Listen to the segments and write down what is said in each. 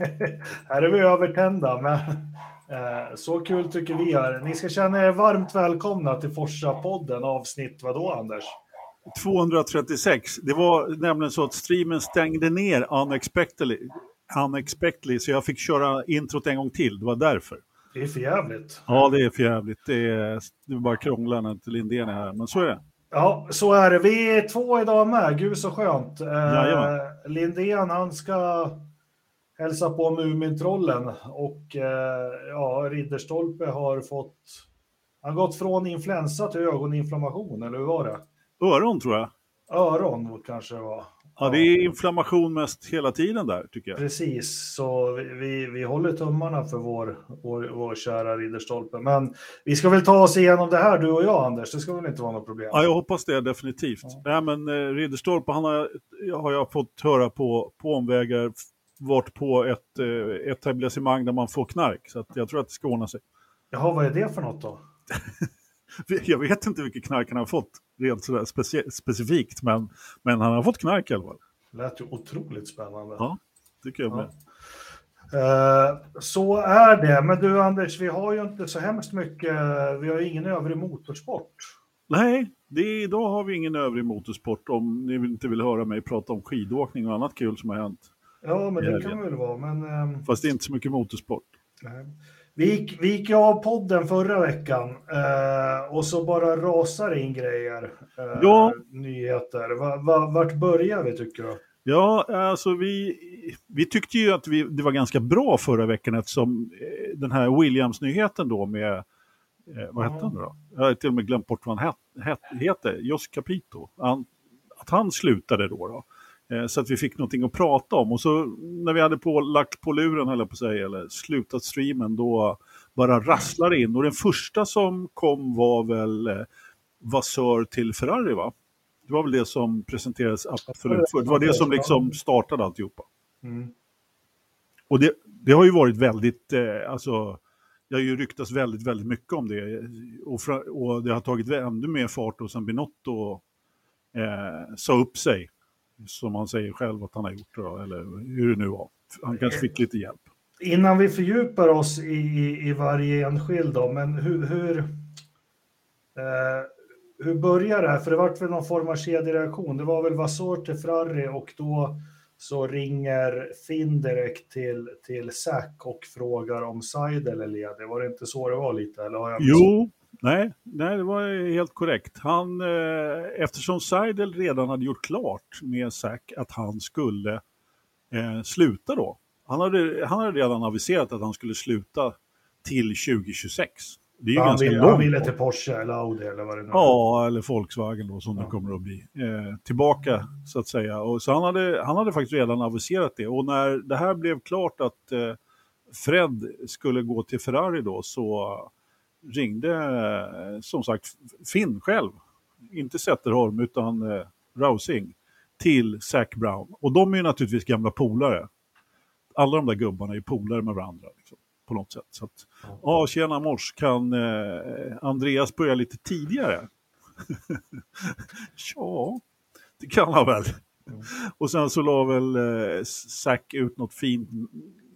här är vi övertända, men eh, så kul tycker vi är. Ni ska känna er varmt välkomna till Forsa-podden, avsnitt vadå Anders? 236. Det var nämligen så att streamen stängde ner unexpectedly, unexpectedly så jag fick köra introt en gång till. Det var därför. Det är för jävligt. Ja, det är för jävligt. Det är, det är bara krånglar när Lindén är här, men så är det. Ja, så är det. Vi är två idag med. Gud så skönt. Eh, Lindén, han ska hälsa på Mumintrollen och eh, ja, Ridderstolpe har fått... Han gått från influensa till ögoninflammation, eller hur var det? Öron tror jag. Öron kanske det var. Ja, det är inflammation mest hela tiden där, tycker jag. Precis, så vi, vi, vi håller tummarna för vår, vår, vår kära Ridderstolpe. Men vi ska väl ta oss igenom det här, du och jag, Anders. Det ska väl inte vara något problem? Ja, jag hoppas det definitivt. Nej, men eh, Ridderstolpe, han har, har jag fått höra på, på omvägar varit på ett eh, etablissemang där man får knark. Så jag tror att det ska ordna sig. Jaha, vad är det för något då? Jag vet inte vilket knark han har fått rent sådär speci specifikt, men, men han har fått knark i alla fall. Lät ju otroligt spännande. Ja, tycker jag med. Eh, så är det. Men du Anders, vi har ju inte så hemskt mycket, vi har ju ingen övrig motorsport. Nej, det, idag har vi ingen övrig motorsport om ni inte vill höra mig prata om skidåkning och annat kul som har hänt. Ja, men det kan väl vara. Men, ehm, Fast inte så mycket motorsport. nej. vi, gick, vi gick av podden förra veckan eh, och så bara rasar in grejer. eh, Ja. Nyheter. Va, va, vart börjar vi tycker du? Ja, alltså vi, vi tyckte ju att vi, det var ganska bra förra veckan eftersom eh, den här Williams-nyheten då med, eh, vad hette han då? Jag har till och med glömt bort vad han het, het, heter, Jos Capito. Han, att han slutade då. då. Eh, så att vi fick någonting att prata om. Och så när vi hade på, lagt på luren, höll jag på att säga, eller slutat streamen, då bara rasslar in. Och den första som kom var väl eh, Vassör till Ferrari, va? Det var väl det som presenterades absolut först. Det var det som liksom startade alltihopa. Mm. Och det, det har ju varit väldigt, eh, alltså, det har ju ryktats väldigt, väldigt mycket om det. Och, fra, och det har tagit ännu mer fart och sen Binotto eh, sa upp sig, som han säger själv att han har gjort, då, eller hur det nu var. Han kanske fick lite hjälp. Innan vi fördjupar oss i, i, i varje enskild då, men hur, hur, eh, hur börjar det här? För det vart väl någon form av kedjereaktion. Det var väl Vasor till Ferrari och då så ringer Finn direkt till, till Zack och frågar om Seidel är ledig. Var det inte så det var lite? Eller har jag Jo, nej, nej, det var helt korrekt. Han, eh, eftersom Seidel redan hade gjort klart med Zack att han skulle eh, sluta då. Han hade, han hade redan aviserat att han skulle sluta till 2026. Det är ju han, ganska vill, han ville till Porsche eller Audi eller vad det nu är. Ja, eller Volkswagen då som Ja. det kommer att bli. Eh, tillbaka så att säga. Och så han hade, han hade faktiskt redan aviserat det. Och när det här blev klart att eh, Fred skulle gå till Ferrari då så ringde eh, som sagt Finn själv, inte Zetterholm utan eh, Rousing, till Zac Brown. Och de är ju naturligtvis gamla polare. Alla de där gubbarna är polare med varandra. Liksom, på något sätt. Så att, ja, tjena mors, kan eh, Andreas börja lite tidigare? ja, det kan han väl. Och sen så la väl eh, Zac ut något fint,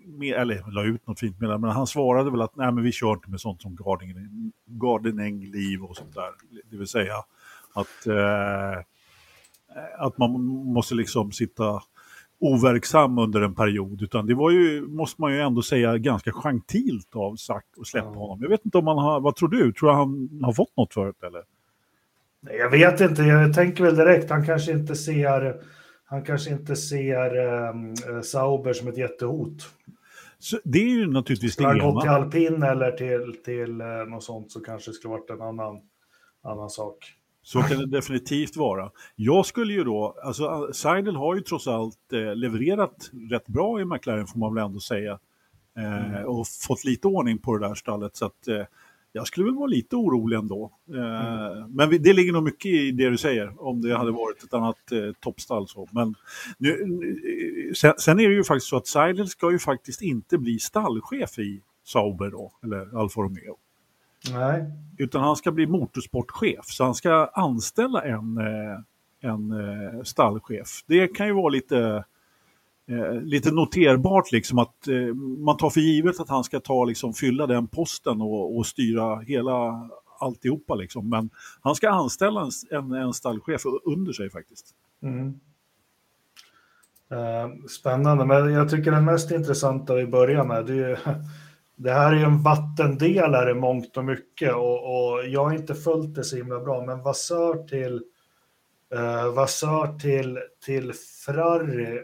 med, eller la ut något fint med men han svarade väl att nej men vi kör inte med sånt som gardening, gardening liv och sånt där. Det vill säga att, eh, att man måste liksom sitta overksam under en period. Utan det var ju, måste man ju ändå säga, ganska gentilt av Zac att släppa Ja. honom. Jag vet inte om han har, vad tror du? Tror du han har fått något förut eller? Nej, Jag vet inte, jag tänker väl direkt, han kanske inte ser, han kanske inte ser um, Sauber som ett jättehot. Så det är ju naturligtvis Skulle det han gått till ena. alpin eller till, till uh, något sånt så kanske det skulle varit en annan, annan sak. Så kan det definitivt vara. Jag skulle ju då, alltså Seidel har ju trots allt eh, levererat rätt bra i McLaren får man väl ändå säga. Eh, Och fått lite ordning på det där stallet. Så att, eh, jag skulle väl vara lite orolig ändå. Eh, Men vi- det ligger nog mycket i det du säger, om det hade varit ett annat eh, toppstall. Så. Men nu, nu- sen, sen är det ju faktiskt så att Seidel ska ju faktiskt inte bli stallchef i Sauber då, eller Alfa Romeo. Nej, Utan han ska bli motorsportchef, så han ska anställa en, eh, en eh, stallchef. Det kan ju vara lite eh, lite noterbart liksom att eh, man tar för givet att han ska ta liksom fylla den posten och, och styra hela alltihopa liksom. Men han ska anställa en, en, en stallchef under sig faktiskt. Mm. Eh, spännande, men jag tycker den mest intressanta vi börjar med, det, är, det här är ju en vattendelare mångt och mycket och, och, jag har inte följt det så himla bra, men Vassör till eh, Vassör till, till Frarri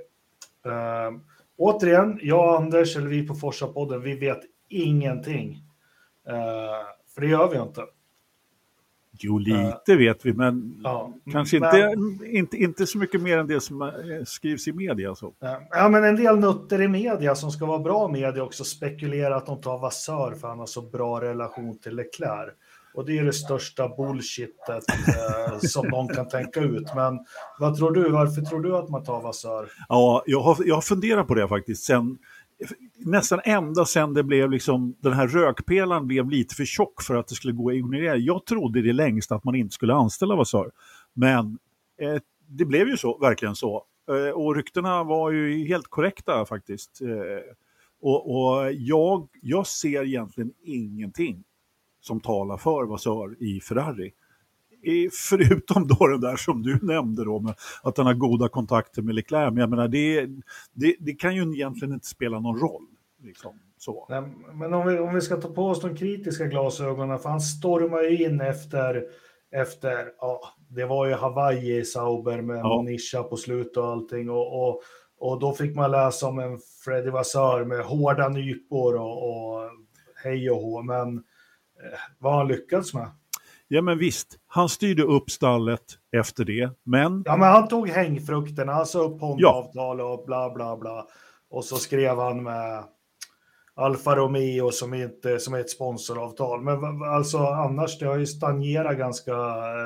Uh, återigen, jag och Anders, eller vi på Forsa-podden, vi vet ingenting. Uh, för det gör vi inte. Jo, lite vet vi, men ja, kanske men, inte, inte, inte så mycket mer än det som eh, skrivs i media. Så. Ja, men en del nutter i media som ska vara bra media också spekulerar att de tar Vassör för han har så bra relation till Leclerc. Och det är det största bullshitet eh, som någon kan tänka ut. Men vad tror du? Varför tror du att man tar Vassör? Ja, jag har, jag har funderat på det faktiskt. Sen, nästan ända sedan det blev liksom, den här rökpelaren blev lite för tjock för att det skulle gå att ignorera. Jag trodde det längst att man inte skulle anställa Vasör. Men eh, det blev ju så, verkligen så. Eh, och ryktena var ju helt korrekta faktiskt. Eh, och, och jag, jag ser egentligen ingenting som talar för Vasör i Ferrari förutom då den där som du nämnde då, med att han har goda kontakter med Leclerc. Men jag menar, det, det, det kan ju egentligen inte spela någon roll. Liksom, så. Nej, men om vi, om vi ska ta på oss de kritiska glasögonen, för han stormar ju in efter, efter ja, det var ju Hawaii Sauber med ja. Monisha på slutet och allting. Och, och, och då fick man läsa om en Freddy Vassör med hårda nypor och, och hej och hå. Men vad har han lyckats med? Ja men visst, han styrde upp stallet efter det, men... Ja men han tog hängfrukterna, han sa upp Honda-avtal ja. och bla bla bla. Och så skrev han med Alfa Romeo som, inte, som är ett sponsoravtal. Men alltså annars, det har ju stagnerat ganska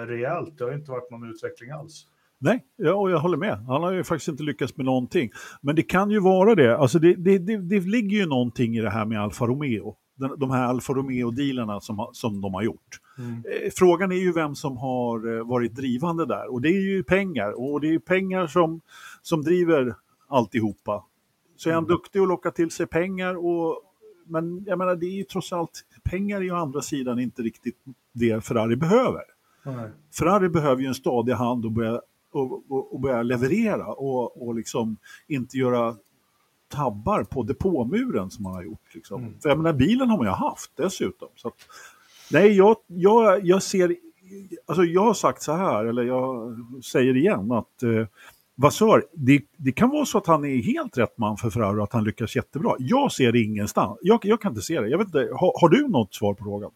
rejält. Det har inte varit någon utveckling alls. Nej, ja, och jag håller med. Han har ju faktiskt inte lyckats med någonting. Men det kan ju vara det. Alltså det, det, det, det ligger ju någonting i det här med Alfa Romeo. De här Alfa Romeo-dealarna som, som de har gjort. Mm. Eh, frågan är ju vem som har eh, varit drivande där och det är ju pengar och det är pengar som, som driver alltihopa. Så är han mm. duktig att locka till sig pengar och men jag menar det är ju trots allt, pengar är ju å andra sidan inte riktigt det Ferrari behöver. Mm. Ferrari behöver ju en stadig hand och börja, och, och, och börja leverera och, och liksom inte göra tabbar på depåmuren som man har gjort. Liksom. Mm. För jag menar, bilen har man ju haft dessutom. Så att, Nej, jag, jag, jag ser... Alltså jag har sagt så här, eller jag säger igen, att eh, Vasör, det, det, kan vara så att han är helt rätt man för Ferrari och att han lyckas jättebra. Jag ser det ingenstans. Jag, jag kan inte se det. Jag vet inte, har, har, du något svar på frågan?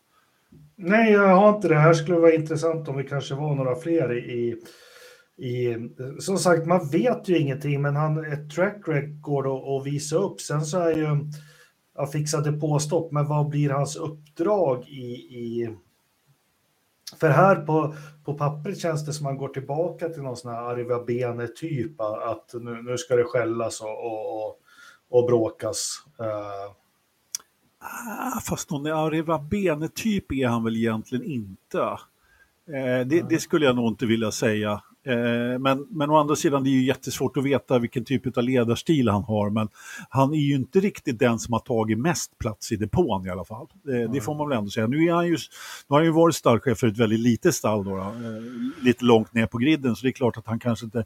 Nej, jag har inte det. Här skulle vara intressant om vi kanske var några fler i, i... Som sagt, man vet ju ingenting, men han ett track record att visa upp. Sen så är ju ja, fixa depåstopp, men vad blir hans uppdrag i, i... För här på, på pappret känns det som att man går tillbaka till någon sån här Arriva Bene-typ, att nu, nu ska det skällas och, och, och, och bråkas. Uh... Ah, fast någon Arriva Bene-typ är han väl egentligen inte. Eh, det, det, skulle jag nog inte vilja säga. Eh, men, men å andra sidan, det är ju jättesvårt att veta vilken typ av ledarstil han har. Men han är ju inte riktigt den som har tagit mest plats i depån i alla fall. Mm. Det får man väl ändå säga. Nu, är han ju, nu har han ju varit stallchef för ett väldigt litet stall, då, då eh, lite långt ner på griden, så det är klart att han kanske inte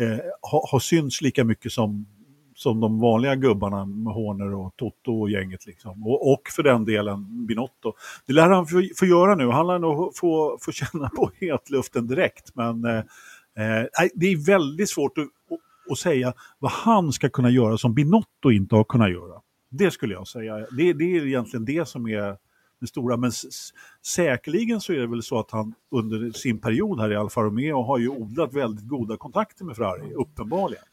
eh, har, har synts lika mycket som, som de vanliga gubbarna med Horner och Toto och gänget. Liksom. Och, och för den delen Binotto. Det lär han få, få göra nu. Han lär nog få, få känna på hetluften direkt. Men eh, Eh, det är väldigt svårt att, att, säga vad han ska kunna göra som Binotto inte har kunnat göra. Det skulle jag säga. Det, det är egentligen det som är det stora. Men säkerligen så är det väl så att han under sin period här i Alfa Romeo har ju odlat väldigt goda kontakter med Ferrari, uppenbarligen.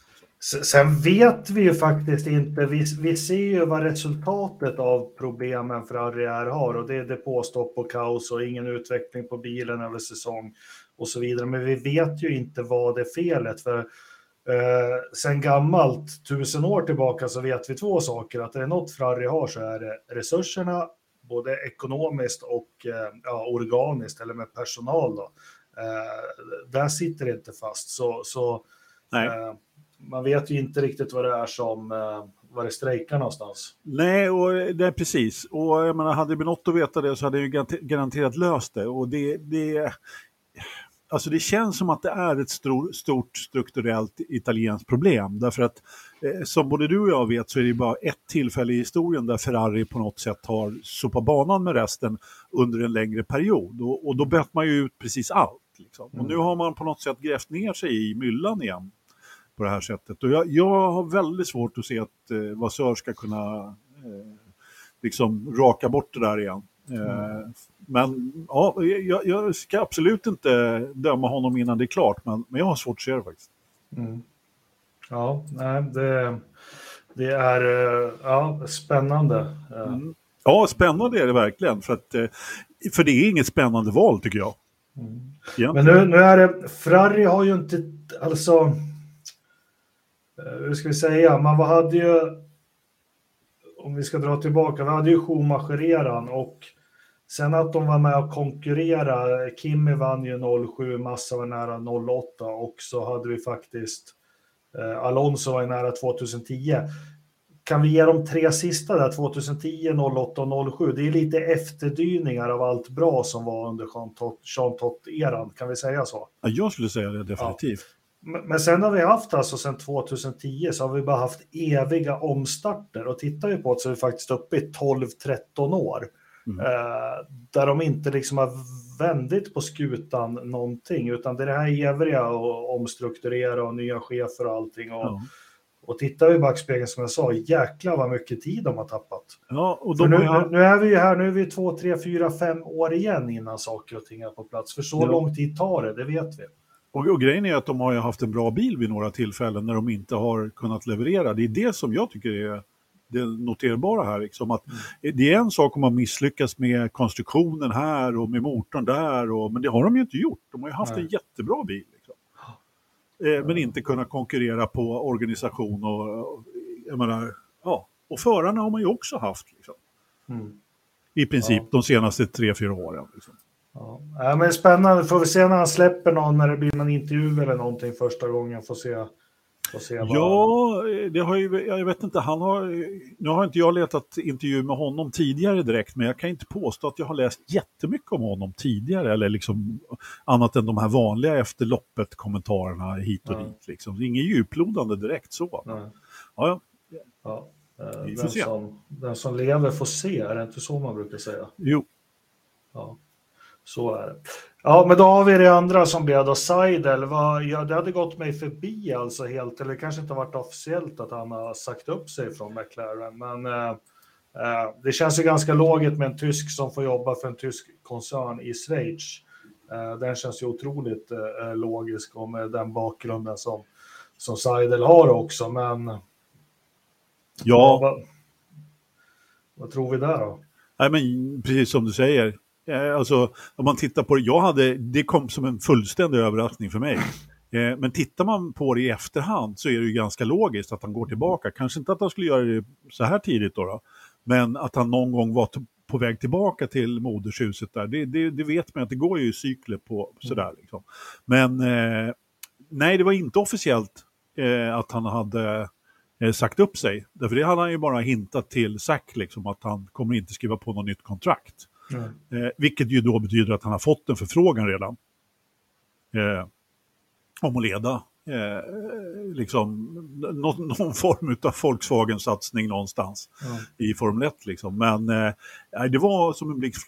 Sen vet vi ju faktiskt inte, vi, vi ser ju vad resultatet av problemen Ferrari är har och det är depåstopp och kaos och ingen utveckling på bilen över säsong och så vidare. Men vi vet ju inte vad det är felet. För eh, sen gammalt, tusen år tillbaka, så vet vi två saker. Att är det något Ferrari har så är det resurserna, både ekonomiskt och eh, ja, organiskt, eller med personal. Då. Eh, där sitter det inte fast. Så, så eh, man vet ju inte riktigt vad det är som eh, vad det strejkar någonstans. Nej, och det är precis. Och jag menar, hade Binotto vetat det så hade jag garanterat löst det. Och det, det, alltså det känns som att det är ett stor, stort strukturellt italienskt problem. Därför att eh, som både du och jag vet så är det bara ett tillfälle i historien där Ferrari på något sätt har sopat banan med resten under en längre period. Och, och då böt man ju ut precis allt. Liksom. Och nu har man på något sätt grävt ner sig i myllan igen på det här sättet. Och jag, jag har väldigt svårt att se att eh, Vasör ska kunna eh, liksom raka bort det där igen. Eh, men ja, jag, jag, ska absolut inte döma honom innan det är klart, men, men jag har svårt att se det faktiskt. Mm. Ja, nej, det, det är eh, ja, spännande. Mm. Ja, spännande är det verkligen, för, att, eh, för det är inget spännande val tycker jag. Mm. Men nu, nu är det, Ferrari har ju inte, alltså, hur ska vi säga, man hade ju, om vi ska dra tillbaka, vi hade ju Schumacher-eran och Sen att de var med och konkurrera, Kimi vann ju 07, Massa var nära 08 och så hade vi faktiskt eh, Alonso var nära 2010. Kan vi ge de tre sista där, 2010, 08 och 07? Det är lite efterdyningar av allt bra som var under Jean Tott-eran, kan vi säga så? Ja, jag skulle säga det definitivt. Ja. Men sen har vi haft alltså sen 2010 så har vi bara haft eviga omstarter och tittar vi på det så är vi faktiskt uppe i 12-13 år. Mm. Eh, där de inte liksom har vändit på skutan någonting, utan det är det här eviga och omstrukturera och nya chefer och allting. Och, mm. och tittar vi i backspegeln som jag sa, jäklar vad mycket tid de har tappat. Ja, och nu, har... nu, är vi ju här, nu är vi två, tre, fyra, fem år igen innan saker och ting är på plats. För så ja. lång tid tar det, det vet vi. Och, och, grejen är att de har ju haft en bra bil vid några tillfällen när de inte har kunnat leverera. Det är det som jag tycker är det noterbara här. Liksom, att mm. Det är en sak om man misslyckas med konstruktionen här och med motorn där, och, men det har de ju inte gjort. De har ju haft Nej. en jättebra bil. Liksom. Eh, men inte kunnat konkurrera på organisation och, och jag menar, ja, och förarna har man ju också haft. Liksom. Mm. I princip ja. de senaste tre, fyra åren. Liksom. Ja. ja. men spännande, får vi se när han släpper någon, när det blir någon intervju eller någonting första gången, får se vad... Ja, det har ju, jag vet inte, han har, nu har inte jag letat intervju med honom tidigare direkt, men jag kan inte påstå att jag har läst jättemycket om honom tidigare, eller liksom annat än de här vanliga efter loppet kommentarerna hit och Nej. dit. Liksom. Inget djuplodande direkt så. Ja, ja. ja. Eh, den, som, den som lever får se, är det inte så man brukar säga? Jo. Ja, så är det. Ja, men då har vi det andra som blev då Seidel. Ja, det hade gått mig förbi alltså helt, eller det kanske inte varit officiellt att han har sagt upp sig från McLaren, men eh, eh, det känns ju ganska logiskt med en tysk som får jobba för en tysk koncern i Schweiz. Eh, den känns ju otroligt eh, logisk och med den bakgrunden som, som Seidel har också, men... Ja. Vad, vad tror vi där då? Nej, men precis som du säger, Eh, alltså, om man tittar på det, jag hade, det kom som en fullständig överraskning för mig. Eh, men tittar man på det i efterhand så är det ju ganska logiskt att han går tillbaka. Kanske inte att han skulle göra det så här tidigt då, då men att han någon gång var på väg tillbaka till modershuset där, det, det, det, vet man att det går ju i cykler på sådär. Liksom. Men eh, nej, det var inte officiellt eh, att han hade eh, sagt upp sig. Därför det hade han ju bara hintat till Zack, liksom, att han kommer inte skriva på något nytt kontrakt. Eh, vilket ju då betyder att han har fått en förfrågan redan. Eh, om att leda eh, liksom, någon, någon, form av Volkswagen-satsning någonstans mm. i Formel 1. Liksom. Men eh, det var som en blixt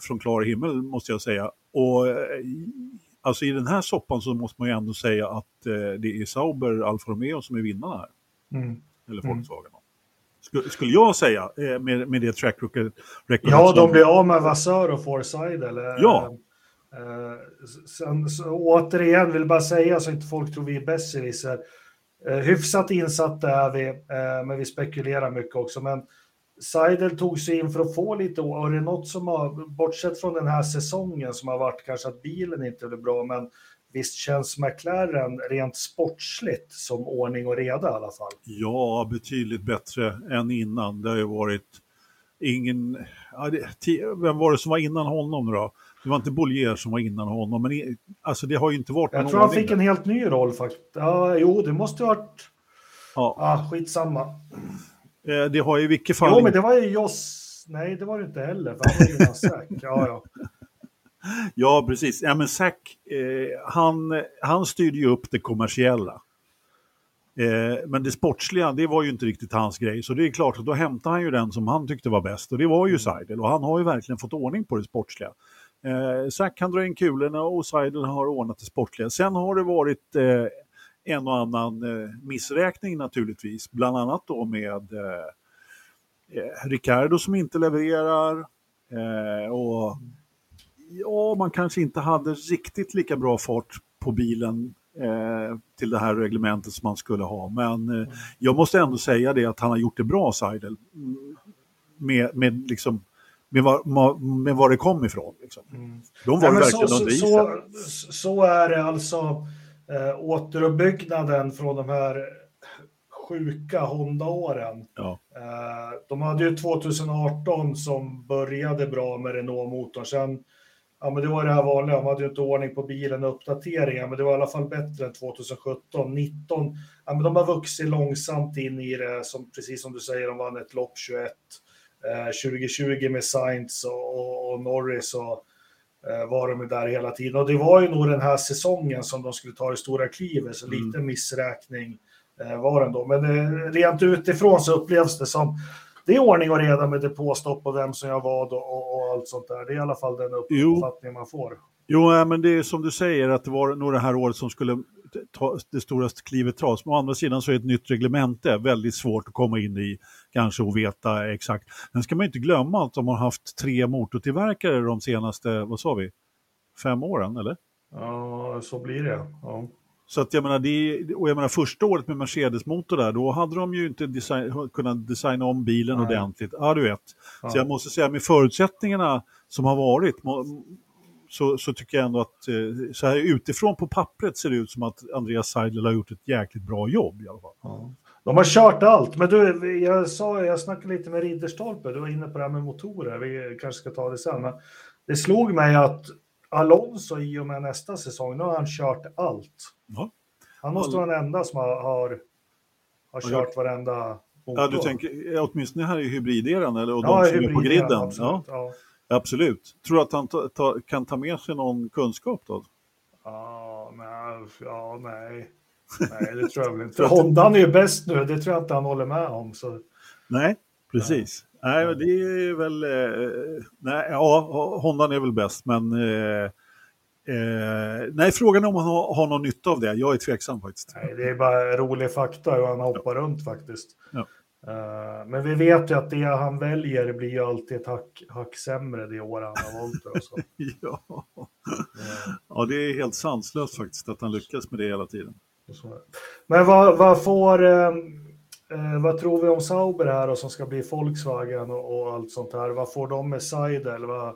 från klar himmel måste jag säga. Och eh, alltså i den här soppan så måste man ju ändå säga att eh, det är Sauber Alfa Romeo som är vinnarna här. Mm. Eller mm. Volkswagen. Mm skulle jag säga, eh, med, med det track record. Ja, de blir av med Vassör och Forside. Eller, ja. Eh, sen, så, återigen, vill bara säga så inte folk tror vi är besserwisser. Eh, hyfsat insatta är vi, eh, men vi spekulerar mycket också. Men Seidel tog sig in för att få lite, och det är något som har, bortsett från den här säsongen som har varit kanske att bilen inte blev bra, men visst känns McLaren rent sportsligt som ordning och reda i alla fall? Ja, betydligt bättre än innan. Det har ju varit ingen... Vem var det som var innan honom då? Det var inte Bollier som var innan honom, men alltså det har ju inte varit Jag tror han fick en helt ny roll faktiskt. Ja, jo, det måste ha varit... Ja. Ah, skitsamma. Eh, det har i vilket fall... Jo, men det var ju Joss. Nej, det var det inte heller, för han var ju Zack. Ja, ja. Ja, precis. Ja, men Zack, eh, han, han styrde ju upp det kommersiella. Eh, men det sportsliga, det var ju inte riktigt hans grej. Så det är klart att då hämtade han ju den som han tyckte var bäst. Och det var ju Seidel. Och han har ju verkligen fått ordning på det sportsliga. Eh, Zack kan dra in kulorna och Seidel har ordnat det sportsliga. Sen har det varit eh, en och annan eh, missräkning naturligtvis. Bland annat då med eh, eh Ricardo som inte levererar. Och ja, man kanske inte hade riktigt lika bra fart på bilen eh, till det här reglementet som man skulle ha. Men eh, jag måste ändå säga det att han har gjort det bra, Seidel. Mm, med, med, liksom, med, var, med var det kom ifrån. Liksom. Mm. De var Nej, verkligen så, så, så, så, är det alltså eh, återuppbyggnaden från de här sjuka Honda-åren. Ja. Eh, de hade ju 2018 som började bra med Renault-motorn. Sen ja, men det var det här vanliga, de hade ju inte ordning på bilen och uppdateringar, men det var i alla fall bättre än 2017. 19, ja, men de har vuxit långsamt in i det, som, precis som du säger, de vann ett lopp 21. Eh, 2020 med Sainz och, och, och Norris och eh, var de där hela tiden. Och det var ju nog den här säsongen som de skulle ta det stora klivet, så mm. lite missräkning eh, var det ändå. Men eh, rent utifrån så upplevs det som det är ordning och reda med depåstopp och vem som gör vad och, och, och, allt sånt där. Det är i alla fall den uppfattning man får. Jo, men det är som du säger att det var nog det här året som skulle ta, det stora klivet tas. Men å andra sidan så är ett nytt reglemente väldigt svårt att komma in i, kanske och veta exakt. Men ska man inte glömma att de har haft tre motortillverkare de senaste, vad sa vi, fem åren, eller? Ja, så blir det. Ja. Så att jag menar, det, och jag menar första året med Mercedes-motor där, då hade de ju inte design, kunnat designa om bilen Nej. ordentligt. Ja, du vet. Ja. Så jag måste säga, med förutsättningarna som har varit, så, så tycker jag ändå att eh, så här utifrån på pappret ser det ut som att Andreas Seidler har gjort ett jäkligt bra jobb i alla fall. Ja. De har kört allt, men du, jag, sa, jag snackade lite med Ridderstolpe, du var inne på det här med motorer, vi kanske ska ta det sen, men det slog mig att Alonso i och med nästa säsong, nu har han kört allt. Ja. Han måste vara den enda som har, har, har kört varenda motor. Ja, du tänker åtminstone här i hybrideran eller och ja, de som är på griden. Absolut, ja. ja. absolut. Tror du att han ta, ta, kan ta med sig någon kunskap då? Ja, nej. Ja, nej. nej det tror jag väl inte. Hondan är ju bäst nu, det tror jag inte han håller med om. Så. Nej, precis. Nej, det är väl... Eh, nej, ja, Hondan är väl bäst, men... Eh, eh, nej, frågan är om han har, har någon nytta av det. Jag är tveksam faktiskt. Nej, det är bara rolig fakta hur han hoppar ja. runt faktiskt. Ja. Uh, men vi vet ju att det han väljer blir ju alltid ett hack, hack sämre det år han har valt det. ja. Uh. ja, det är helt sanslöst faktiskt att han lyckas med det hela tiden. Men vad, vad får... Um, Eh, vad tror vi om Sauber här och som ska bli Volkswagen och, och, allt sånt här? Vad får de med Seidel? Vad,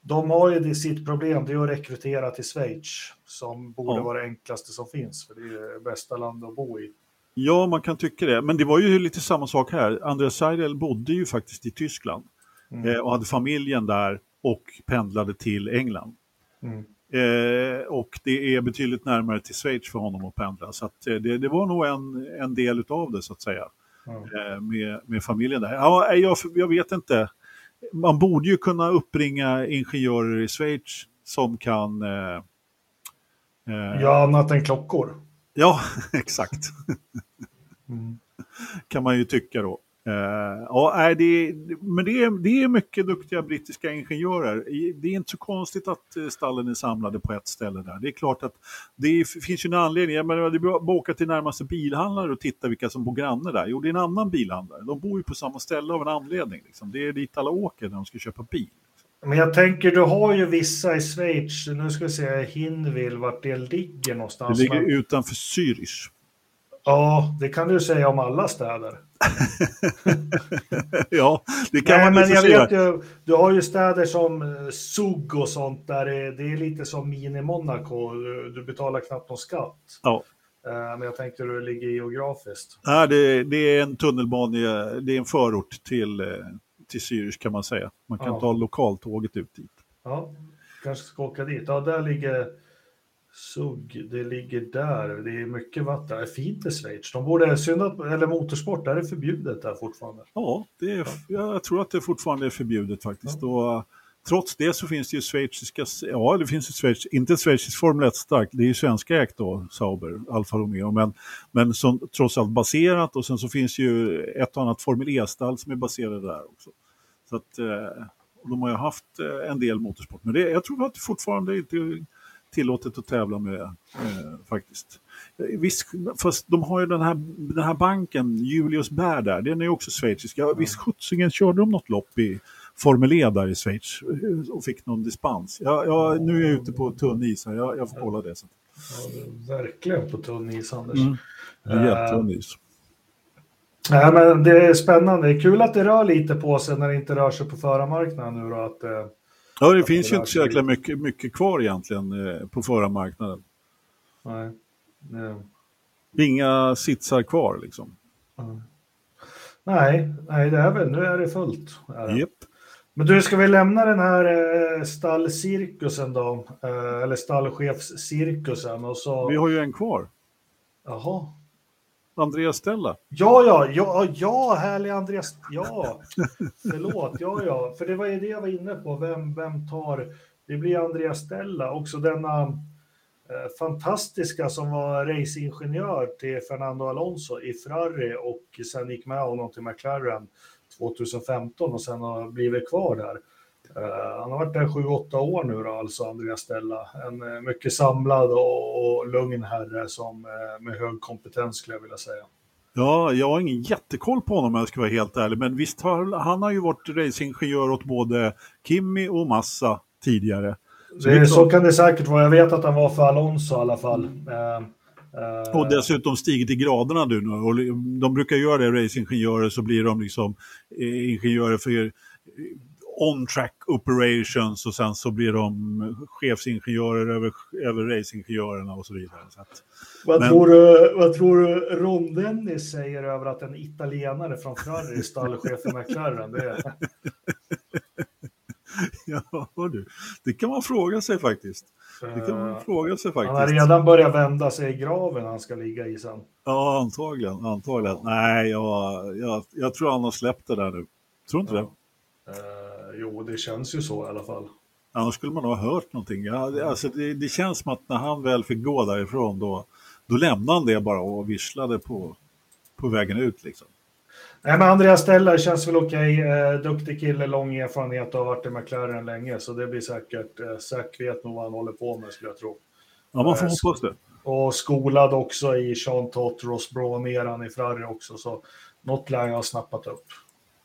de har ju det, sitt problem, det är att rekrytera till Schweiz som borde ja. vara det enklaste som finns, för det är det bästa landet att bo i. Ja, man kan tycka det, men det var ju lite samma sak här. Andreas Seidel bodde ju faktiskt i Tyskland mm. eh, och hade familjen där och pendlade till England. Mm. Eh, och det är betydligt närmare till Schweiz för honom att pendla. Så att, eh, det, det, var nog en, en del av det så att säga. Mm. Eh, med, med familjen där. Ja, jag, jag vet inte. Man borde ju kunna uppringa ingenjörer i Schweiz som kan... Eh, eh ja, annat än klockor. Ja, exakt. Mm. kan man ju tycka då. Uh, ja, det, men det är, det är mycket duktiga brittiska ingenjörer. Det är inte så konstigt att eh, stallen är samlade på ett ställe där. Det är klart att det finns ju en anledning. Jag menar, det är åka till närmaste bilhandlare och titta vilka som bor granne där. Jo, det är en annan bilhandlare. De bor ju på samma ställe av en anledning. Liksom. Det är dit alla åker när de ska köpa bil. Men jag tänker, du har ju vissa i Schweiz, nu ska vi se, Hinwil, vart det ligger någonstans. Det ligger men... utanför Zürich. Ja, det kan du säga om alla städer. ja, det kan Nej, man men jag vet ju, du har ju städer som eh, Zug och sånt där det, det är lite som mini-Monaco. Du, du, betalar knappt någon skatt. Ja. Men jag tänkte hur det ligger geografiskt. Nej, det, det är en tunnelbana, det är en förort till, eh, till Zürich kan man säga. Man kan ja. ta lokaltåget ut dit. Ja, kanske ska åka dit. Ja, där ligger Sugg, det ligger där. Det är mycket vatten. Det är fint i Schweiz. De borde, synd att, eller motorsport, där är förbjudet där fortfarande. Ja, det är, jag tror att det fortfarande är förbjudet faktiskt. Ja. Och, eh, trots det så finns det ju schweiziska, ja det finns ju schweiz, inte schweizisk Formel 1 starkt, det är ju svenska ägt då, Sauber, Alfa Romeo, men, men som trots allt baserat och sen så finns ju ett och annat Formel E-stall som är baserade där också. Så att, eh, de har ju haft eh, en del motorsport, men det, jag tror att det fortfarande inte tillåtet att tävla med eh, faktiskt. Visst, fast de har ju den här, den här banken, Julius Bär där, den är ju också schweizisk. Ja, visst sjuttsingen körde de något lopp i Formel E där i Schweiz och fick någon dispens. Ja, ja, nu är jag ute på tunn is här, jag, jag får kolla det sen. Ja, verkligen på tunn is, Anders. Mm. Jättetunn is. Nej, men det är spännande. Kul att det rör lite på sig när det inte rör sig på förarmarknaden nu då. Att, eh, Ja, det finns ju inte så jäkla mycket, mycket kvar egentligen eh, på förarmarknaden. Nej. Nej. Inga sitsar kvar liksom. Nej, nej, det är väl, nu är det fullt. Yep. Men du, ska vi lämna den här eh, stallcirkusen då? Eh, eller stallchefscirkusen och så... Vi har ju en kvar. Jaha. Andreas Stella. Ja, ja, ja, ja, härlig Andreas. Ja, förlåt. Ja, ja, för det var ju det jag var inne på. Vem, vem tar... Det blir Andreas Stella, också denna eh, fantastiska som var racingingenjör till Fernando Alonso i Ferrari och sen gick med honom till McLaren 2015 och sen har blivit kvar där. Uh, han har varit där sju, åtta år nu då, alltså Andreas Stella. En uh, mycket samlad och, lugn herre som uh, med hög kompetens skulle jag vilja säga. Ja, jag har ingen jättekoll på honom om jag ska vara helt ärlig, men visst har han har ju varit racingingenjör åt både Kimi och Massa tidigare. Så, det, så kan det säkert vara. Jag vet att han var för Alonso i alla fall. och dessutom stigit i graderna nu. Och de brukar göra det, racingingenjörer, så blir de liksom ingenjörer för on-track operations och sen så blir de chefsingenjörer över, över racingingenjörerna och så vidare. Så att, vad, men... tror du, vad tror du Ron Dennis säger över att en italienare från Ferrari är stallchef i McLaren? Det, är... ja, du. det kan man fråga sig faktiskt. Det kan man fråga sig faktiskt. Han har redan börjat vända sig i graven han ska ligga i sen. Ja, antagligen. antagligen. Nej, jag, jag, jag tror han har släppt det där nu. Tror inte ja. det? Uh, jo, det känns ju så i alla fall. Annars skulle man ha hört någonting. Ja, alltså det, det, känns som att när han väl fick gå därifrån då, då lämnade han det bara och visslade på, på vägen ut. Liksom. Nej, men Andreas Stellar känns väl okej. Eh, duktig kille, lång erfarenhet och har varit i McLaren länge. Så det blir säkert, eh, Zack vet nog vad han håller på med skulle jag tro. Ja, man får eh, hoppas det. Och skolad också i Sean Tott, Ross Brown-eran i Ferrari också. Så något lär jag ha snappat upp.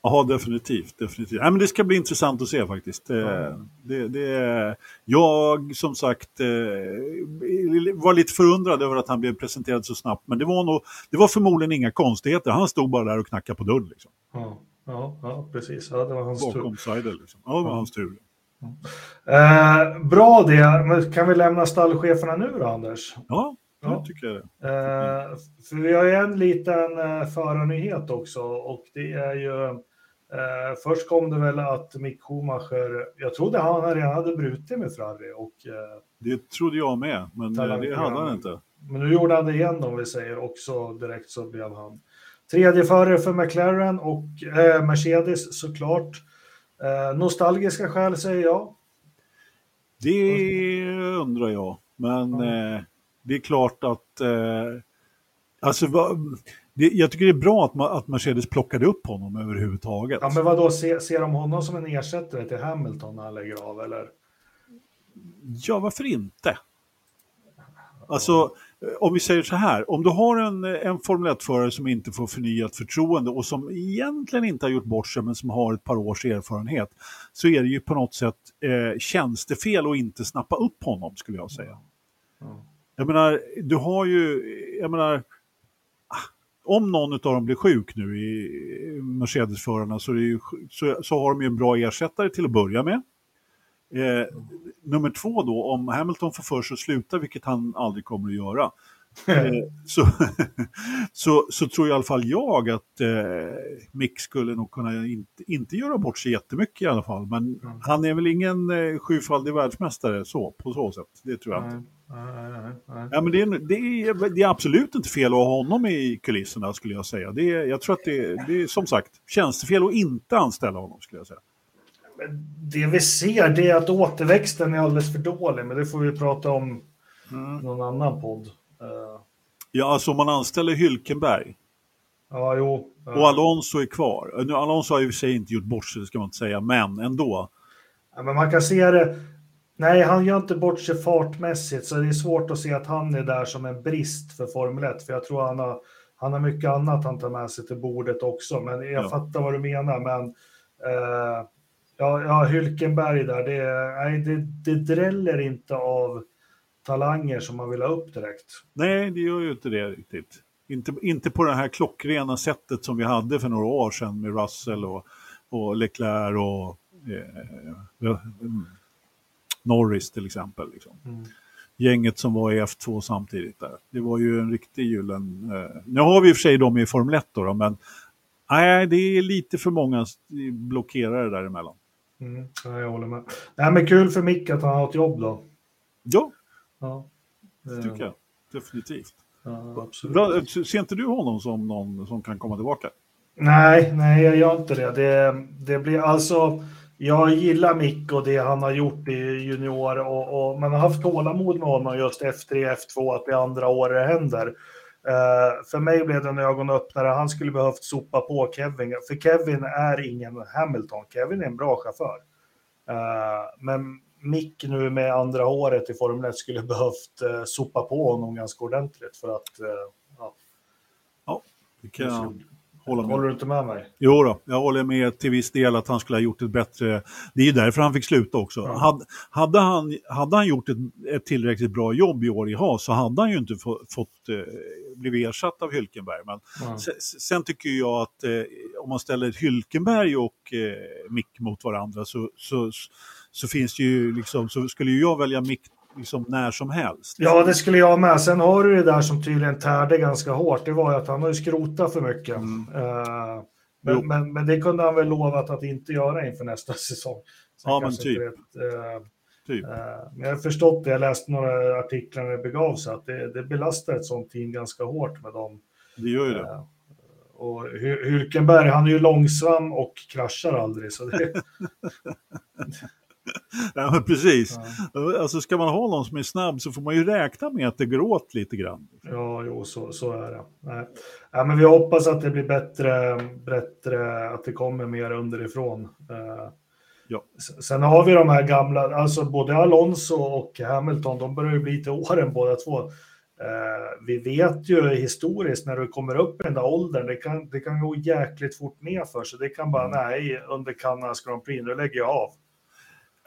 Ja, definitivt. definitivt. Ja, men det ska bli intressant att se faktiskt. Mm. Det, det, jag, som sagt, eh, var lite förundrad över att han blev presenterad så snabbt. Men det var, nog, det var förmodligen inga konstigheter. Han stod bara där och knackade på dörren. Liksom. Ja, ja, ja, precis. Ja, det var hans Bakom tur. Sider, liksom. Ja, det var hans tur. Eh, bra det. Men kan vi lämna stallcheferna nu då, Anders? Ja, Ja. tycker jag det. Eh, för vi har ju en liten eh, förarnyhet också och det är ju Eh, först kom det väl att Mick Schumacher, jag trodde han redan hade brutit med Ferrari. Och, eh, det trodde jag med, men det hade han inte. Men nu gjorde han det igen om vi säger, och så direkt så blev han tredje förare för McLaren och eh, Mercedes såklart. Eh, nostalgiska skäl säger jag. Det undrar jag, men mm. det är klart att eh, Alltså, det, jag tycker det är bra att, att Mercedes plockade upp honom överhuvudtaget. Ja, men vad då ser, de honom som en ersättare till Hamilton när han lägger av, eller? Ja, varför inte? Alltså, om vi säger så här, om du har en, en Formel 1-förare som inte får förnyat förtroende och som egentligen inte har gjort bort sig men som har ett par års erfarenhet, så är det ju på något sätt eh, tjänstefel att inte snappa upp honom, skulle jag säga. Mm. Jag menar, du har ju, jag menar, om någon av dem blir sjuk nu i Mercedes-förarna så, så, så, har de ju en bra ersättare till att börja med. Eh, nummer två då, om Hamilton får för sig att sluta, vilket han aldrig kommer att göra, eh, så, så, så, tror i alla fall jag att eh, Mick skulle nog kunna inte, inte göra bort sig jättemycket i alla fall. Men mm. han är väl ingen eh, sjufaldig världsmästare så, på så sätt, det tror jag nej. Ja, men det, är, det, är, det är absolut inte fel att ha honom i kulisserna skulle jag säga. Det är, jag tror att det, det är som sagt tjänstefel att inte anställa honom skulle jag säga. Det vi ser det är att återväxten är alldeles för dålig, men det får vi prata om mm. någon annan podd. Uh. Ja, alltså om man anställer Hylkenberg. Ja, jo. Och Alonso är kvar. Nu, Alonso har i och för sig inte gjort bort sig, det ska man inte säga, men ändå. Ja, men man kan se det Nej, han gör inte bort sig fartmässigt, så det är svårt att se att han är där som en brist för Formel 1, för jag tror han har, han har mycket annat han tar med sig till bordet också. Men jag ja. fattar vad du menar, men eh, ja, ja, Hylkenberg där, det, nej, det, det dräller inte av talanger som man vill ha upp direkt. Nej, det gör ju inte det riktigt. Inte, inte på det här klockrena sättet som vi hade för några år sedan med Russell och, och Leclerc och eh, Norris till exempel. Liksom. Mm. Gänget som var i F2 samtidigt där. Det var ju en riktig julen... Eh, nu har vi i och för sig dem i Formel 1 då, men nej, det är lite för många blockerare däremellan. Mm, jag håller med. Nej, men kul för Mick att han har ett jobb då. Ja, ja. det tycker jag. Definitivt. Ja, Bra, ser inte du honom som någon som kan komma tillbaka? Nej, nej, jag gör inte det. Det, det blir alltså jag gillar Mick och det han har gjort i junior och, och man har haft tålamod med honom just F3, F2, att det andra år det händer. Uh, för mig blev det en ögonöppnare. Han skulle behövt sopa på Kevin, för Kevin är ingen Hamilton. Kevin är en bra chaufför. Uh, men Mick nu med andra året i Formel 1 skulle behövt uh, sopa på honom ganska ordentligt för att... ja. ja, Hålla Håller du inte med mig? Jo då, jag håller med till viss del att han skulle ha gjort ett bättre... Det är ju därför han fick sluta också. Ja. Hade, hade, han, hade han gjort ett, ett, tillräckligt bra jobb i år i Haas så hade han ju inte få, fått eh, blivit ersatt av Hylkenberg. Men ja. sen, sen, tycker jag att eh, om man ställer Hylkenberg och eh, Mick mot varandra så, så, så finns det ju liksom, så skulle ju jag välja Mick liksom när som helst. Ja, det skulle jag med. Sen har du det där som tydligen tärde ganska hårt. Det var ju att han har ju skrotat för mycket. Mm. Uh, men, men, men, det kunde han väl lovat att inte göra inför nästa säsong. Sen ja, men typ. Vet, uh, typ. Uh, men jag har förstått det, jag läste några artiklar när det begav sig, att det, det belastar ett sånt team ganska hårt med dem. Det gör ju det. Och Hülkenberg, han är ju långsam och kraschar aldrig. Så det... ja, men precis. Ja. Alltså ska man ha någon som är snabb så får man ju räkna med att det går åt lite grann. Ja, jo, så, så är det. Nej. Ja, men vi hoppas att det blir bättre, bättre att det kommer mer underifrån. Uh, ja. Sen har vi de här gamla, alltså både Alonso och Hamilton, de börjar ju bli till åren båda två. Uh, vi vet ju historiskt när du kommer upp i den där åldern, det kan, det kan gå jäkligt fort ner för sig. Det kan bara, mm. nej, under Kanadas Grand Prix, nu lägger jag av.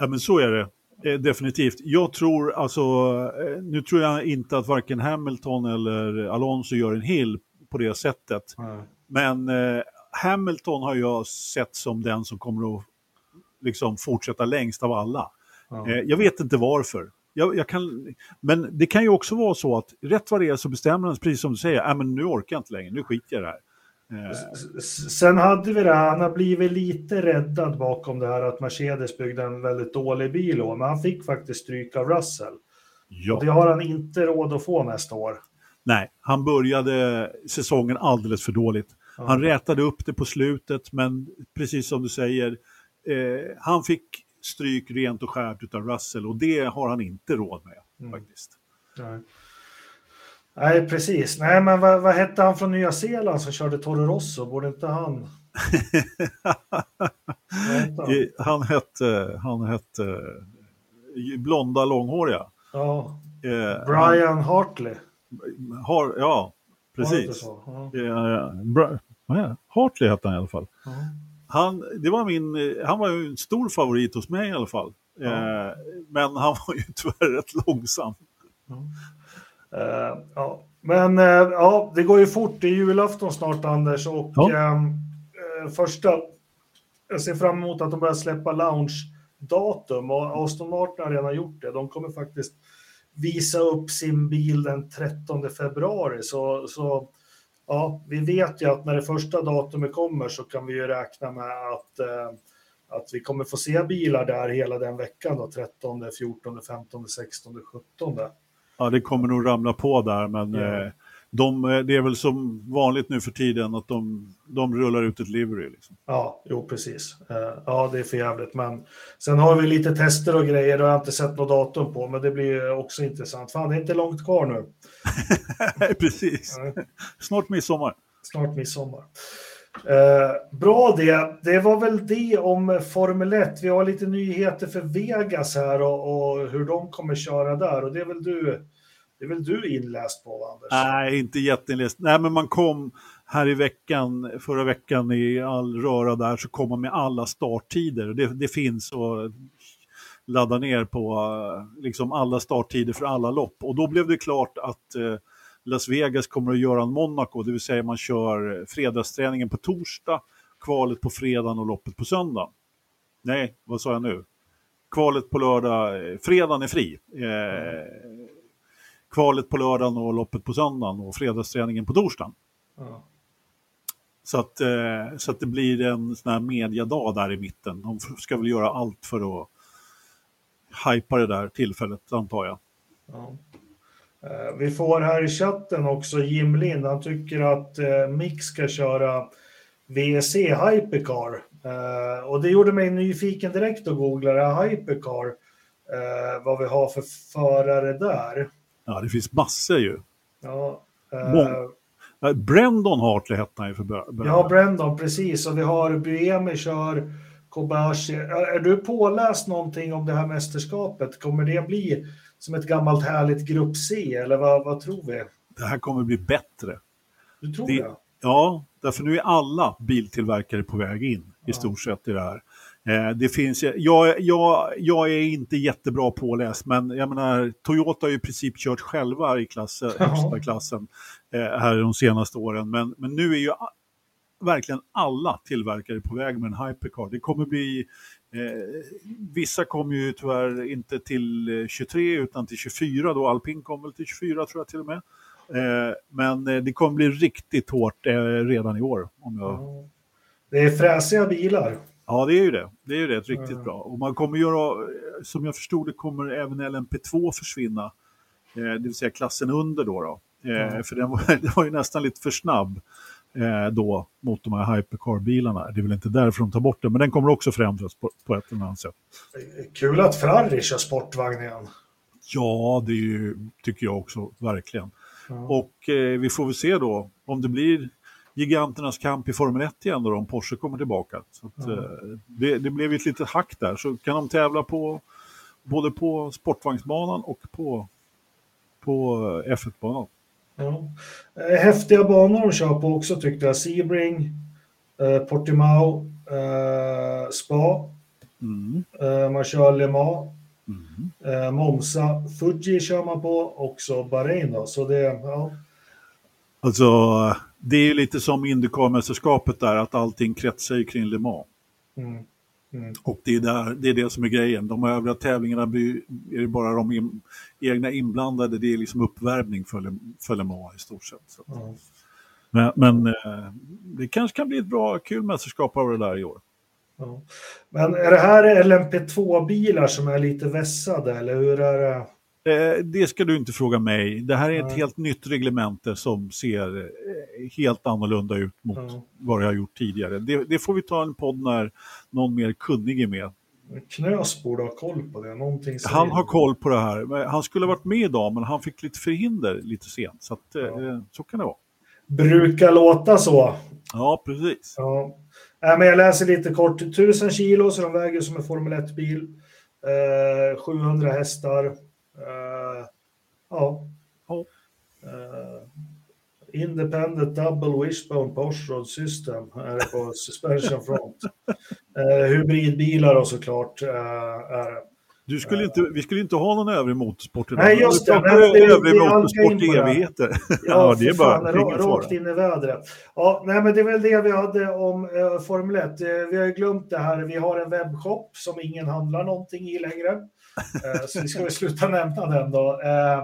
Ja, men så är det. Eh, definitivt. Jag tror alltså, eh, nu tror jag inte att varken Hamilton eller Alonso gör en hill på det sättet. Mm. Men eh, Hamilton har jag sett som den som kommer att liksom fortsätta längst av alla. Mm. Jag vet inte varför. Jag, jag, kan, men det kan ju också vara så att rätt vad det är så bestämmer han, precis som du säger, äh, men nu orkar jag inte längre, nu skiter jag i det här. Sen hade vi det, han har blivit lite räddad bakom det här att Mercedes byggde en väldigt dålig bil, men han fick faktiskt stryk av Russell. Ja. Det har han inte råd att få nästa år. Nej, han började säsongen alldeles för dåligt. Ja. Han rätade upp det på slutet, men precis som du säger, eh, han fick stryk rent och skärt av Russell och det har han inte råd med mm. faktiskt. Nej. Nej, precis. Nej, men vad, vad hette han från Nya Zeeland som körde Toro Rosso? Borde inte han... han? hette, han hette blonda långhåriga. Ja. Eh, Brian han, Hartley. Har, ja, precis. Ja. Ja, ja. Hartley hette han i alla fall. Ja. Han, det var min, han var ju en stor favorit hos mig i alla fall. Eh, men han var ju tyvärr rätt långsam. Uh, ja. Men uh, ja, det går ju fort. Det är julafton snart, Anders. Och ja. uh, första... Jag ser fram emot att de börjar släppa launch-datum. Och Aston Martin har redan gjort det. De kommer faktiskt visa upp sin bil den 13 februari. Så, så ja, vi vet ju att när det första datumet kommer så kan vi ju räkna med att att vi kommer få se bilar där hela den veckan då, 13, 14, 15, 16, 17. Ja, det kommer nog ramla på där, men Ja. eh, de, eh, det är väl som vanligt nu för tiden att de, de rullar ut ett livery. Liksom. Ja, jo precis. Eh, Ja, det är för jävligt. Men sen har vi lite tester och grejer och jag har inte sett något datum på, men det blir också intressant. Fan, det är inte långt kvar nu. Precis. Nej. Snart midsommar. Snart midsommar. Eh, bra det. Det var väl det om Formel 1. Vi har lite nyheter för Vegas här och, och hur de kommer köra där. Och det är väl du, det är väl du inläst på, Anders? Nej, inte jätteinläst. Nej, men man kom här i veckan, förra veckan i all röra där, så kom man med alla starttider. Det, det finns att ladda ner på liksom alla starttider för alla lopp. Och då blev det klart att eh, Las Vegas kommer att göra en Monaco, det vill säga man kör fredagsträningen på torsdag, kvalet på fredagen och loppet på söndag. Nej, vad sa jag nu? Kvalet på lördag, eh, fredagen är fri. Eh, kvalet på lördagen och loppet på söndagen och fredagsträningen på torsdagen. Ja. Så att, eh, så att det blir en sån här mediadag där i mitten. De ska väl göra allt för att hypa det där tillfället, antar jag. Ja. Eh, Vi får här i chatten också Jim Lind. Han tycker att eh, Mick ska köra VC Hypercar. Och det gjorde mig nyfiken direkt att googla det här Hypercar. Vad vi har för förare där. Ja, det finns massor ju. Ja, eh, Eh, Brandon Hartley hette han ju för början. vi har Brandon precis och vi har Buemi kör Kobashi. Är du påläst någonting om det här mästerskapet? Kommer det bli som ett gammalt härligt grupp C eller vad, vad tror vi? Det här kommer bli bättre. Du tror Det- det? Ja, därför nu är alla biltillverkare på väg in i stort sett i det här. Eh, det finns, jag, jag, jag är inte jättebra påläst, men jag menar, Toyota har ju i princip kört själva i klass, Ja. högsta klassen eh, här de senaste åren. Men, men nu är ju verkligen alla tillverkare på väg med en hypercar. Det kommer bli, eh, vissa kommer ju tyvärr inte till eh, 23 utan till 24 då, alpin kommer väl till 24 tror jag till och med. Eh, men eh, det kommer bli riktigt hårt eh, redan i år. Om jag... Ja. Det är fräsiga bilar. Ja, det är ju det. Det är ju det, riktigt bra. Och man kommer göra, som jag förstod det, kommer även LMP2 försvinna. Eh, det vill säga klassen under då. då. Eh. För den var, den var ju nästan lite för snabb eh, då mot de här hypercar-bilarna. Det är väl inte därför de tar bort den, men den kommer också förändras på, på ett eller annat sätt. Kul att Ferrari kör sportvagn igen. Ja, det ju, tycker jag också, verkligen. Ja. Och eh, vi får väl se då om det blir giganternas kamp i Formel 1 igen då, om Porsche kommer tillbaka. Så att, eh, det, det blev ett litet hack där, så kan de tävla på både på sportvagnsbanan och på, på eh, F1-banan. Ja. Eh, Häftiga banor de kör på också tyckte jag. Sebring, eh, Portimao, eh, Spa, Mm. eh, man kör Le Mans, Mm. Monza, Fuji kör man på, också Bahrain då. Så det, ja. Alltså, det är ju lite som Indycar-mästerskapet där, att allting kretsar ju kring Le Mans. Mm. Mm. Och det är, där, det är det som är grejen. De övriga tävlingarna blir, är det bara de in, egna inblandade, det är liksom uppvärmning för, för Le Mans i stort sett. Ja. Men, men eh, det kanske kan bli ett bra, kul mästerskap av det där i år. Ja. Men är det här LMP2-bilar som är lite vässade eller hur är det? Eh, det ska du inte fråga mig. Det här är ett Nej. helt nytt reglemente som ser eh, helt annorlunda ut mot Ja. vad det har gjort tidigare. Det, det får vi ta en podd när någon mer kunnig är med. Knös borde ha koll på det. Någonting Han har koll på det här. Han skulle ha varit med idag, men han fick lite förhinder lite sent. Så, att, eh, Ja. så kan det vara. Brukar låta så. Ja, precis. Ja. Nej, men jag läser lite kort. 1000 kilo, så de väger som en Formel 1-bil. Eh, 700 hästar. Eh, ja. Ja. Eh, independent double wishbone post system är det på suspension front. Eh, hybridbilar och såklart eh, är det. Du skulle inte, vi skulle inte ha någon övrig motorsport idag. Nej, just det. Nej, det- övrig motorsport i evigheter. Ja, Ja, det är bara fan, rakt in i vädret. Ja, nej, men det är väl det vi hade om eh, Formel 1. Eh, vi har ju glömt det här. Vi har en webbshop som ingen handlar någonting i längre. Eh, så vi ska väl sluta nämna den då. Eh,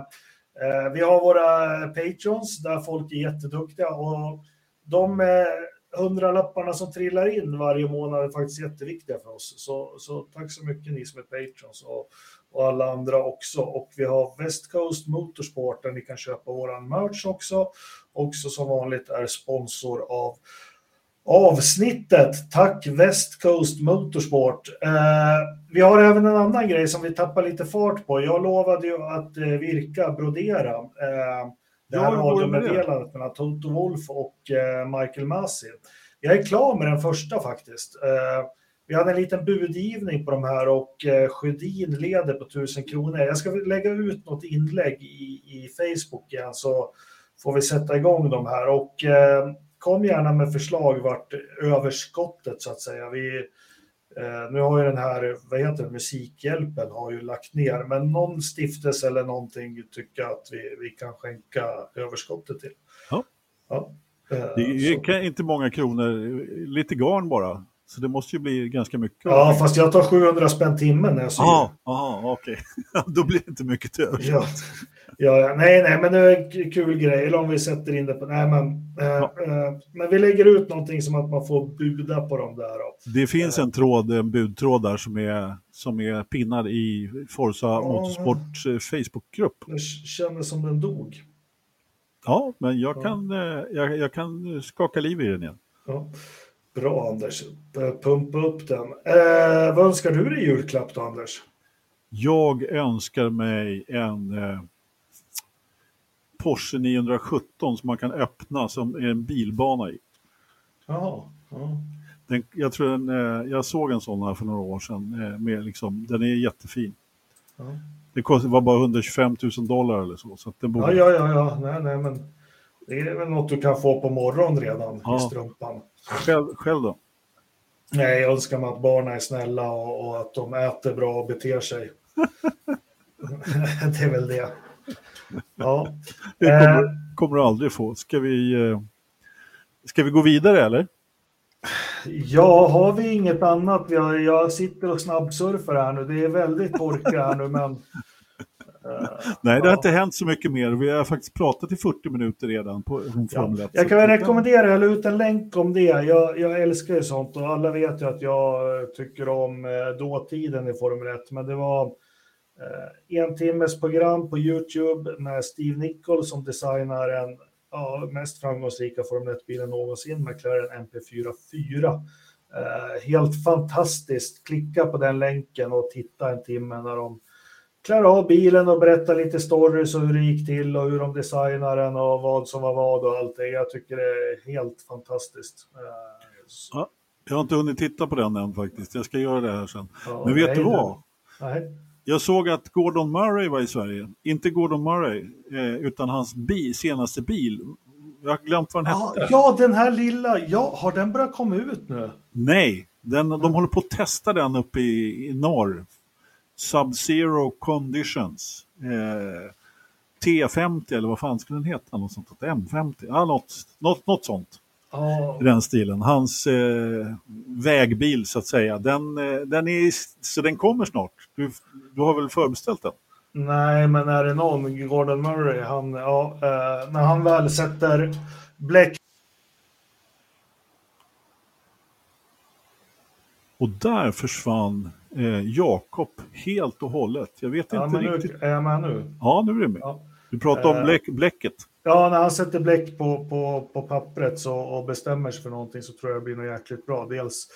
eh, vi har våra patrons där folk är jätteduktiga och de, hundralapparna som trillar in varje månad är faktiskt jätteviktiga för oss. Så, så tack så mycket ni som är patrons och, och alla andra också. Och vi har West Coast Motorsport där ni kan köpa våran merch också. Också som vanligt är sponsor av avsnittet. Tack West Coast Motorsport. Eh, vi har även en annan grej som vi tappar lite fart på. Jag lovade ju att eh, virka, brodera. Eh, det här radiomeddelandet mellan Toto Wolf och eh, Michael Masi. Jag är klar med den första faktiskt. Eh, vi hade en liten budgivning på de här och eh, Sjödin leder på 1000 kronor. Jag ska lägga ut något inlägg i, i Facebook igen så får vi sätta igång de här. Och eh, kom gärna med förslag vart överskottet så att säga. Vi, eh, nu har ju den här, vad heter det, Musikhjälpen har ju lagt ner, men någon stiftelse eller någonting tycker att vi, vi kan skänka överskottet till. Ja. ja. Eh, det är inte många kronor, lite garn bara. Så det måste ju bli ganska mycket. Ja, fast jag tar 700 spänn timmen när jag syr. Ja, okej. Okay. Då blir det inte mycket till. Ja. Ja, nej, nej, men det är en kul grej. Eller om vi sätter in det på... Nej, men, eh, ja. eh, men vi lägger ut någonting som att man får buda på dem där. Då. Det finns en tråd, en budtråd där som är, som är pinnad i Forza ja, Motorsports eh, Facebookgrupp. Det kändes som den dog. Ja, men jag kan, ja. Eh, jag, jag, kan skaka liv i den igen. Ja. Bra Anders, pumpa upp den. Eh, vad önskar du dig i julklapp då Anders? Jag önskar mig en eh, Porsche 917 som man kan öppna som är en bilbana i. Jaha. Ja. Den, jag, tror den, eh, jag såg en sån här för några år sedan. Eh, med liksom, den är jättefin. Ja. Det kostade, var bara 125 000 dollar eller så. så den borde... Ja, ja, ja, nej, nej, men det är väl något du kan få på morgonen redan ja. i strumpan. Själv, själv då? Nej, jag önskar mig att barnen är snälla och, och att de äter bra och beter sig. det är väl det. Ja. Det kommer, eh. kommer du aldrig få. Ska vi, eh, ska vi gå vidare eller? Ja, har vi inget annat? Jag, jag sitter och snabbsurfar här nu. Det är väldigt torka här nu, men... Uh, Nej, det har inte hänt så mycket mer. Vi har faktiskt pratat i 40 minuter redan på Formel 1. Ja, jag kan väl rekommendera, jag la ut en länk om det. Jag, jag älskar ju sånt och alla vet ju att jag tycker om dåtiden i Formel 1, men det var en timmes program på Youtube med Steve Nichols som designar den ja, mest framgångsrika Formel 1-bilen någonsin, McLaren MP44. Eh, helt fantastiskt. Klicka på den länken och titta en timme när de klarar av bilen och berättar lite stories och hur det gick till och hur de designade den och vad som var vad och allt det. Jag tycker det är helt fantastiskt. Eh, ja, jag har inte hunnit titta på den än faktiskt. Jag ska göra det här sen. Ja, Men vet du vad? Nej. Jag såg att Gordon Murray var i Sverige. Inte Gordon Murray, eh, utan hans bil, senaste bil. Jag har glömt vad den ja, hette. Ja, den här lilla. Ja, har den börjat komma ut nu? Nej, den, de håller på att testa den uppe i, i norr. Sub-Zero Conditions. Eh, T50 eller vad fan skulle den heta? Något sånt, M50? Ja, något, något, något sånt. Oh. I den stilen. Hans eh, vägbil så att säga. Den, eh, den är, så den kommer snart. Du, du har väl förbeställt den? Nej, men är det någon, Gordon Murray, han, ja, eh, när han väl sätter bläck Och där försvann eh, Jakob helt och hållet. Jag vet ja, inte riktigt. är jag med nu? Ja, nu är du med. Ja. Du pratar om eh, bläck, bläcket. Ja, när han sätter bläck på, på, på pappret så, och bestämmer sig för någonting så tror jag det blir något jäkligt bra. Dels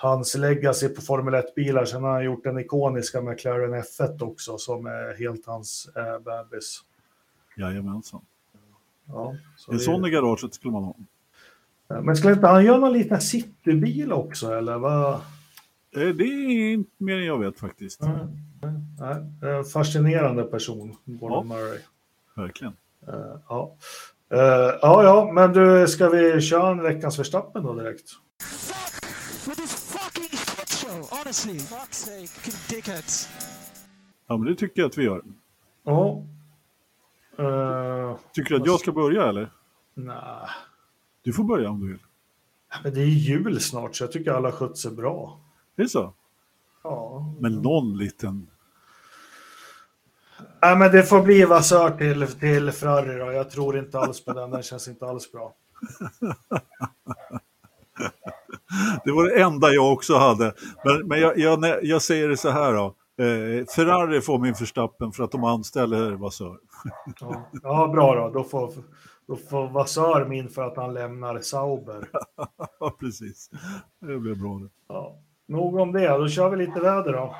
hans legacy på Formel 1-bilar, sen har han gjort den ikoniska McLaren F1 också som är helt hans eh, bebis. Jajamensan. Ja, en det... sån i garaget skulle man ha. Men skulle inte han göra någon liten citybil också eller vad? Eh, det är inte mer än jag vet faktiskt. Mm. Nej, fascinerande person, Gordon ja, Murray. Verkligen. Uh, ja. Ja, ja, men du, ska vi köra en veckans förstappen då direkt? Ja, men det tycker jag att vi gör. Ja. Uh, tycker du att jag ska börja eller? Nej. Du får börja om du vill. Men det är jul snart så jag tycker alla skött sig bra. Det är så? Ja. Men någon liten Nej, men det får bli Vasör till, till Ferrari då. Jag tror inte alls på den. Den känns inte alls bra. det var det enda jag också hade. Men, men jag, jag, jag säger det så här då. Eh, Ferrari får min förstappen för att de anställer Vasör. Ja. ja, bra då. Då får, då får Vasör min för att han lämnar Sauber. ja, precis. Det blir bra det. Ja. Nog om det. Då kör vi lite väder då.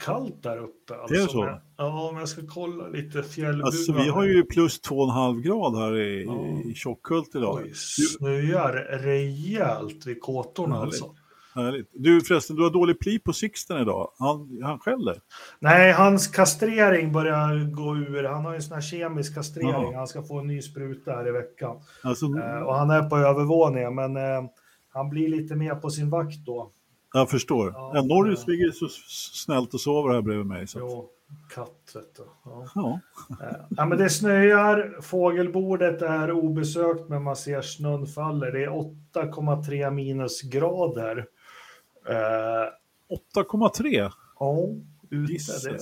Kallt där uppe. Alltså. Det är så? Men, ja, om jag ska kolla lite fjällbugar. Alltså vi har ju plus 2,5 grad här i, ja. i Tjockhult idag. Oj, snöar rejält vid kåtorna Härligt. alltså. Härligt. Du förresten, du har dålig pli på Sixten idag. Han, han skäller. Nej, hans kastrering börjar gå ur. Han har ju en sån här kemisk kastrering. Ja. Han ska få en ny spruta här i veckan. Alltså, Eh, och han är på övervåningen, men eh, han blir lite mer på sin vakt då. Jag förstår. Ja, Ja, Norris ligger så snällt och sover här bredvid mig. Så. Jo, katt vet du. Ja. Ja. Eh, Ja, men det snöar, fågelbordet är obesökt men man ser snön faller. Det är 8,3 minusgrader. Eh, 8,3. ja, ute. Det,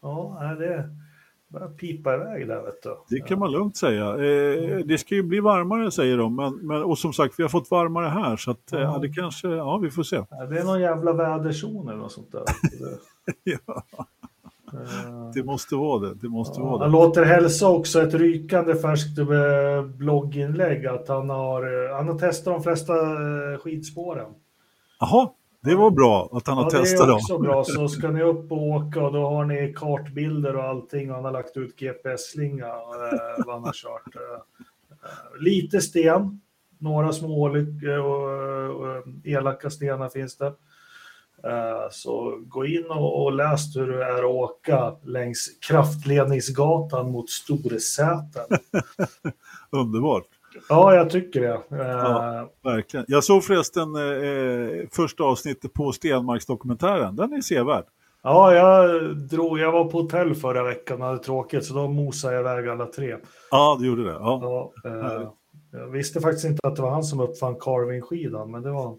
ja, det börjar pipa iväg där vet du. Det kan man lugnt säga. Eh, det ska ju bli varmare säger de, men, men, och som sagt vi har fått varmare här så att, eh, Ja. det kanske, ja vi får se. Det är någon jävla väderzon eller något sånt där. Ja, eh, det måste vara det. Det måste Ja, vara han det. låter hälsa också ett rykande färskt eh, blogginlägg att han har, eh, han har testat de flesta skidspåren. Jaha, det var bra att han har Ja, testat det är dem. också bra. Så ska ni upp och åka och då har ni kartbilder och allting och han har lagt ut GPS-slinga eh, vad han har kört. Eh, eh, lite sten, några små olyckor och, och elaka stenar finns det. Eh, Så gå in och, och läs hur det är att åka längs kraftledningsgatan mot Storsäten. Underbart, Ja, jag tycker det. Eh, Ja. verkligen. Jag såg förresten eh, första avsnittet på Stenmarksdokumentären. Den är sevärd. Ja, jag, drog, jag var på hotell förra veckan och hade tråkigt så då mosade jag iväg alla tre. Ja, det gjorde det. Ja. Ja, eh, jag visste faktiskt inte att det var han som uppfann carving-skidan, men det var...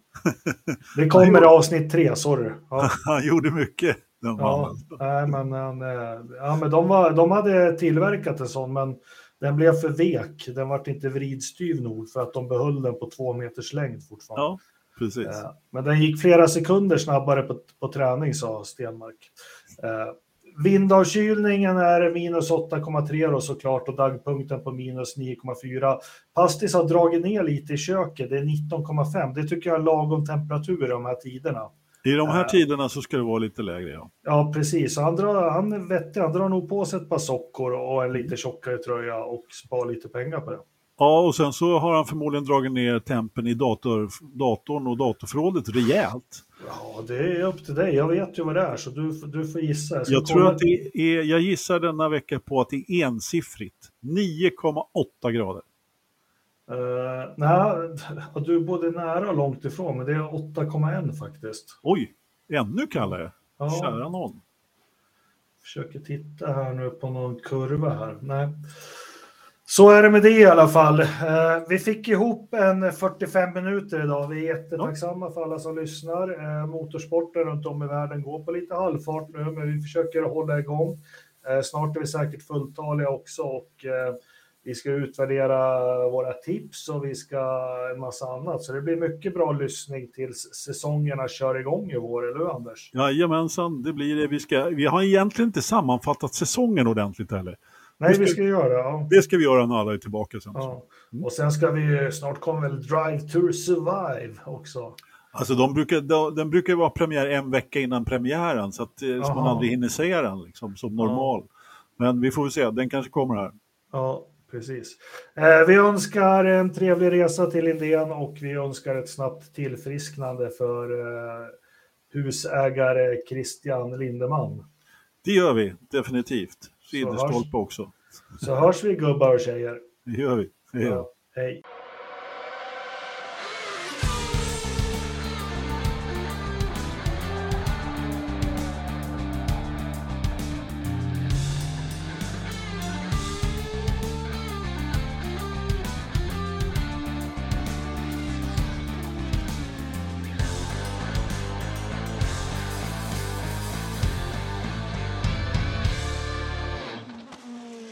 Det kommer i avsnitt tre, sorry. Ja, Han gjorde mycket. Den ja, nej, men, han, eh, ja, men de, var, de hade tillverkat en sån, men den blev för vek. Den vart inte vridstyv nog för att de behöll den på två meters längd fortfarande. Ja, precis. Eh, Men den gick flera sekunder snabbare på, på träning, sa Stenmark. Eh, Vindavkylningen är minus 8,3 då såklart och dagpunkten på minus 9,4. Pastis har dragit ner lite i köket, det är 19,5. Det tycker jag är lagom temperatur i de här tiderna. I de här eh, tiderna så ska det vara lite lägre. Ja. Ja, precis. Han, drar, han är vettig, han drar nog på sig ett par sockor och en lite tjockare tröja och spar lite pengar på det. ja, och sen så har han förmodligen dragit ner tempen i dator, datorn och datorförrådet rejält. Ja, det är upp till dig. Jag vet ju vad det är, så du, du får gissa. ska Jag tror att det är, jag gissar denna vecka på att det är ensiffrigt. 9,8 grader. Uh, nej, du är både nära och långt ifrån, men det är 8,1 faktiskt. Oj, ännu kallare. Ja, Kära någon. försöker titta här nu på någon kurva här. Nej. Så är det med det i alla fall. Eh, vi fick ihop en 45 minuter idag. Vi är jättetacksamma för alla som lyssnar. Uh, motorsporten runt om i världen går på lite halvfart nu, men vi försöker hålla igång. Eh, snart är vi säkert fulltaliga också och eh, vi ska utvärdera våra tips och vi ska en massa annat. Så det blir mycket bra lyssning tills säsongerna kör igång i vår, eller hur Anders? Jajamensan, det blir det. Vi, ska, vi har egentligen inte sammanfattat säsongen ordentligt heller. Nej, ska- vi ska göra. Ja. Det ska vi göra när alla är tillbaka sen. Ja. Och sen ska vi, snart kommer väl Drive to Survive också. Alltså de brukar, de, den brukar vara premiär en vecka innan premiären så att eh, så man aldrig hinner se den liksom, som normal. Men vi får väl se, den kanske kommer här. Ja, precis. Eh, vi önskar en trevlig resa till Indien och vi önskar ett snabbt tillfrisknande för eh, husägare Christian Lindeman. Det gör vi definitivt. Ridderstolpe också. Så hörs vi gubbar och tjejer. Det gör vi. Det gör. Ja, hej.